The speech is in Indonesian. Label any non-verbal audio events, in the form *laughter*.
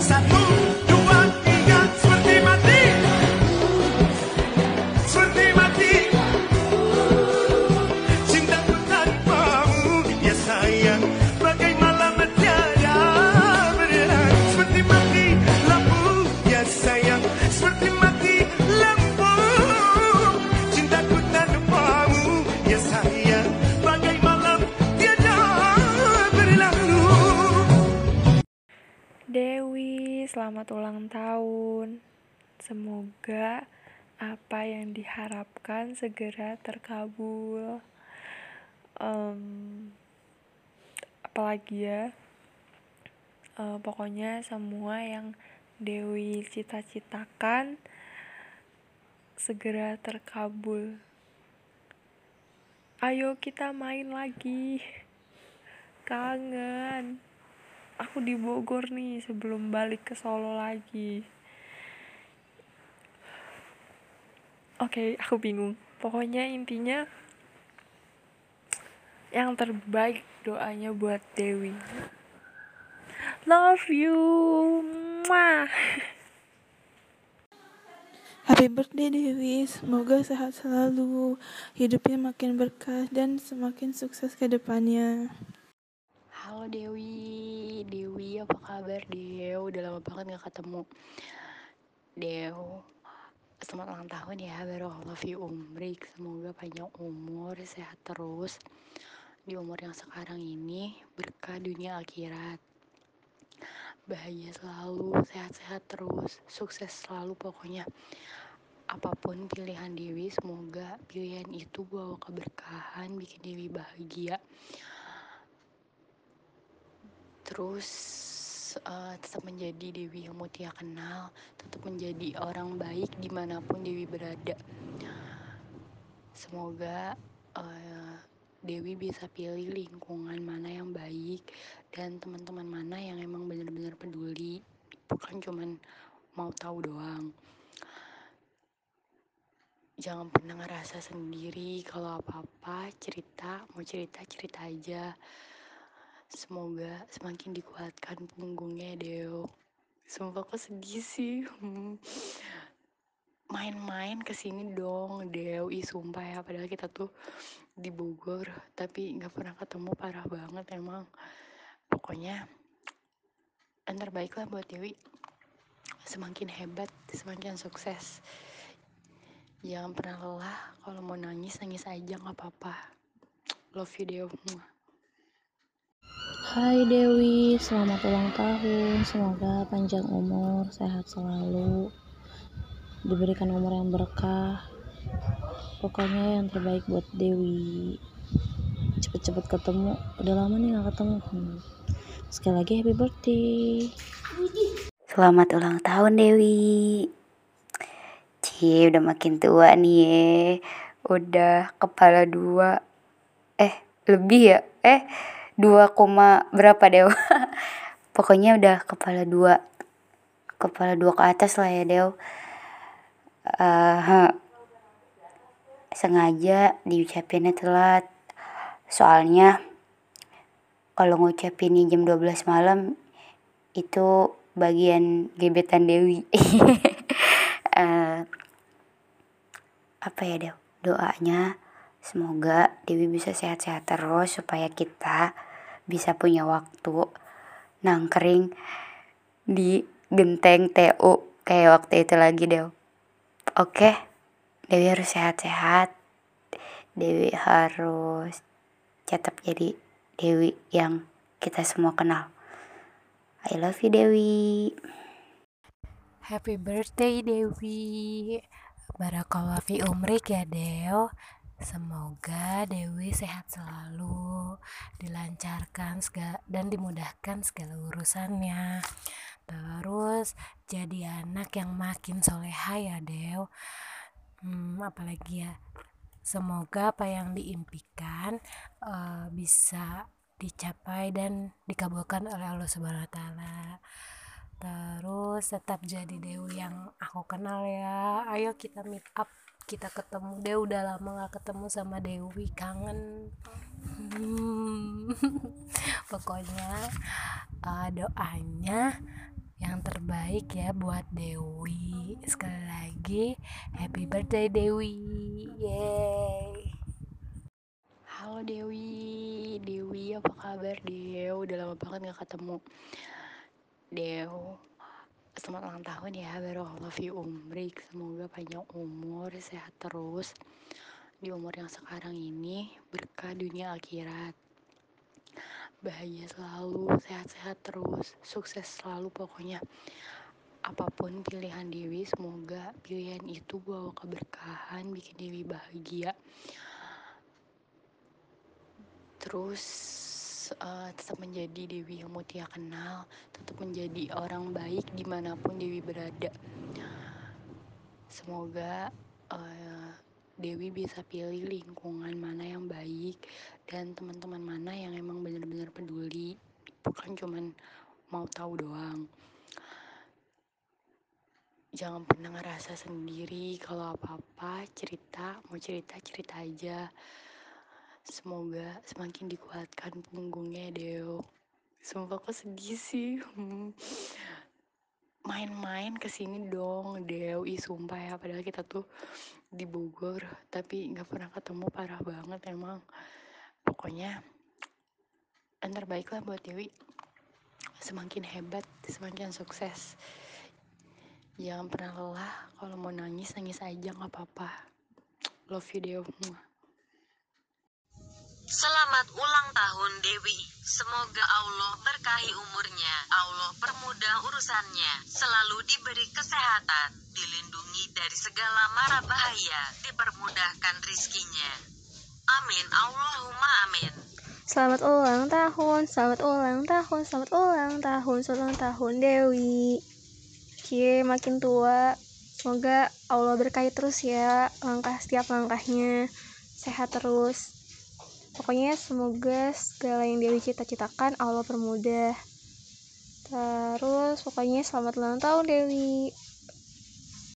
Saturno. Selamat ulang tahun. Semoga apa yang diharapkan segera terkabul. Em, apalagi ya, Eh, pokoknya semua yang Dewi cita-citakan segera terkabul. Ayo kita main lagi. Kangen aku di Bogor nih sebelum balik ke Solo lagi. Oke, aku bingung. Pokoknya intinya yang terbaik doanya buat Dewi. Love you. Mwah. Happy birthday Dewi, semoga sehat selalu, hidupnya makin berkah dan semakin sukses ke depannya. Halo Dewi, Dewi apa kabar Dew? Udah lama banget gak ketemu. Dew, selamat ulang tahun ya, baru love you umrik. Semoga panjang umur, sehat terus. Di umur yang sekarang ini, berkah dunia akhirat. Bahagia selalu, sehat-sehat terus, sukses selalu pokoknya. Apa pun pilihan Dewi, semoga pilihan itu bawa keberkahan, bikin Dewi bahagia terus eh, tetap menjadi Dewi yang Mutia kenal tetap menjadi orang baik di mana pun Dewi berada. Semoga eh, Dewi bisa pilih lingkungan mana yang baik dan teman-teman mana yang emang benar-benar peduli. Bukan cuman mau tahu doang. Jangan pernah ngerasa sendiri kalau apa-apa cerita mau cerita cerita aja Semoga semakin dikuatkan punggungnya Deo. Sumpah kok sedih sih. *laughs* Main-main ke sini dong Deo. Ih sumpah ya padahal kita tuh di Bogor. Tapi gak pernah ketemu parah banget emang. Pokoknya yang terbaik lah buat Dewi. Semakin hebat, semakin sukses. Jangan pernah lelah. Kalau mau nangis, nangis aja gak apa-apa. Love you Deo. Hai Dewi, selamat ulang tahun. Semoga panjang umur, sehat selalu, diberikan umur yang berkah. Pokoknya yang terbaik buat Dewi. Cepet-cepet ketemu. Udah lama nih gak ketemu. Hmm. Sekali lagi happy birthday. Selamat ulang tahun Dewi. Cie, udah makin tua nih ya. Udah kepala dua. Eh, lebih ya? Eh, dua koma berapa Dew? *laughs* Pokoknya udah kepala dua. Kepala dua ke atas lah ya Dew. Eh, sengaja diucapinnya telat. Soalnya kalau ngucapinnya jam 12 malam itu bagian gebetan Dewi. *laughs* Eh, apa ya Dew? Doanya semoga Dewi bisa sehat-sehat terus supaya kita bisa punya waktu nangkring di genteng TU kayak waktu itu lagi Dew. Oke, Dewi harus sehat-sehat. Dewi harus tetap jadi Dewi yang kita semua kenal. I love you Dewi. Happy birthday Dewi Barakallah fi umrik ya Deo Semoga Dewi sehat selalu Dilancarkan segala, dan dimudahkan segala urusannya. Terus jadi anak yang makin soleha ya Deo hmm, Apalagi ya? Semoga apa yang diimpikan uh, bisa dicapai dan dikabulkan oleh Allah Subhanahu wa taala. Terus tetap jadi Dewi yang aku kenal ya. Ayo kita meet up kita ketemu deh udah lama gak ketemu sama Dewi kangen. Hmm. *laughs* pokoknya uh, doanya yang ter terbaik ya buat Dewi. Sekali lagi happy birthday Dewi. Yeay. Halo Dewi, Dewi apa kabar Dew? Udah lama banget gak ketemu. Dew, selamat ulang tahun ya baru Allah fi umrik Semoga panjang umur, sehat terus. Di umur yang sekarang ini berkah dunia akhirat. Bahagia selalu, sehat-sehat terus, sukses selalu pokoknya. Apa pun pilihan Dewi, semoga pilihan itu bawa keberkahan, bikin Dewi bahagia. Terus uh, tetap menjadi Dewi yang Mutia kenal, tetap menjadi orang baik di mana pun Dewi berada. Semoga uh, Dewi bisa pilih lingkungan mana yang baik dan teman-teman mana yang emang benar-benar peduli, bukan cuman mau tahu doang. Jangan pernah ngerasa sendiri kalau apa-apa cerita, mau cerita cerita aja Semoga semakin dikuatkan punggungnya Deo. Sumpah kok sedih sih. *laughs* Main-main ke sini dong Deo. Ih sumpah ya padahal kita tuh di Bogor. Tapi gak pernah ketemu parah banget emang. Pokoknya yang terbaik lah buat Dewi. Semakin hebat, semakin sukses. Jangan pernah lelah. Kalau mau nangis, nangis aja gak apa-apa. Love you Deo. Selamat ulang tahun Dewi. Semoga Allah berkahi umurnya, Allah permudah urusannya, selalu diberi kesehatan, dilindungi dari segala mara bahaya, dipermudahkan rizkinya. Amin. Allahumma amin. Selamat ulang tahun, selamat ulang tahun, selamat ulang tahun, selamat ulang tahun Dewi. Cie, makin tua. Semoga Allah berkahi terus ya langkah setiap langkahnya. Sehat terus pokoknya semoga segala yang Dewi cita-citakan Allah permudah. Terus pokoknya selamat ulang tahun Dewi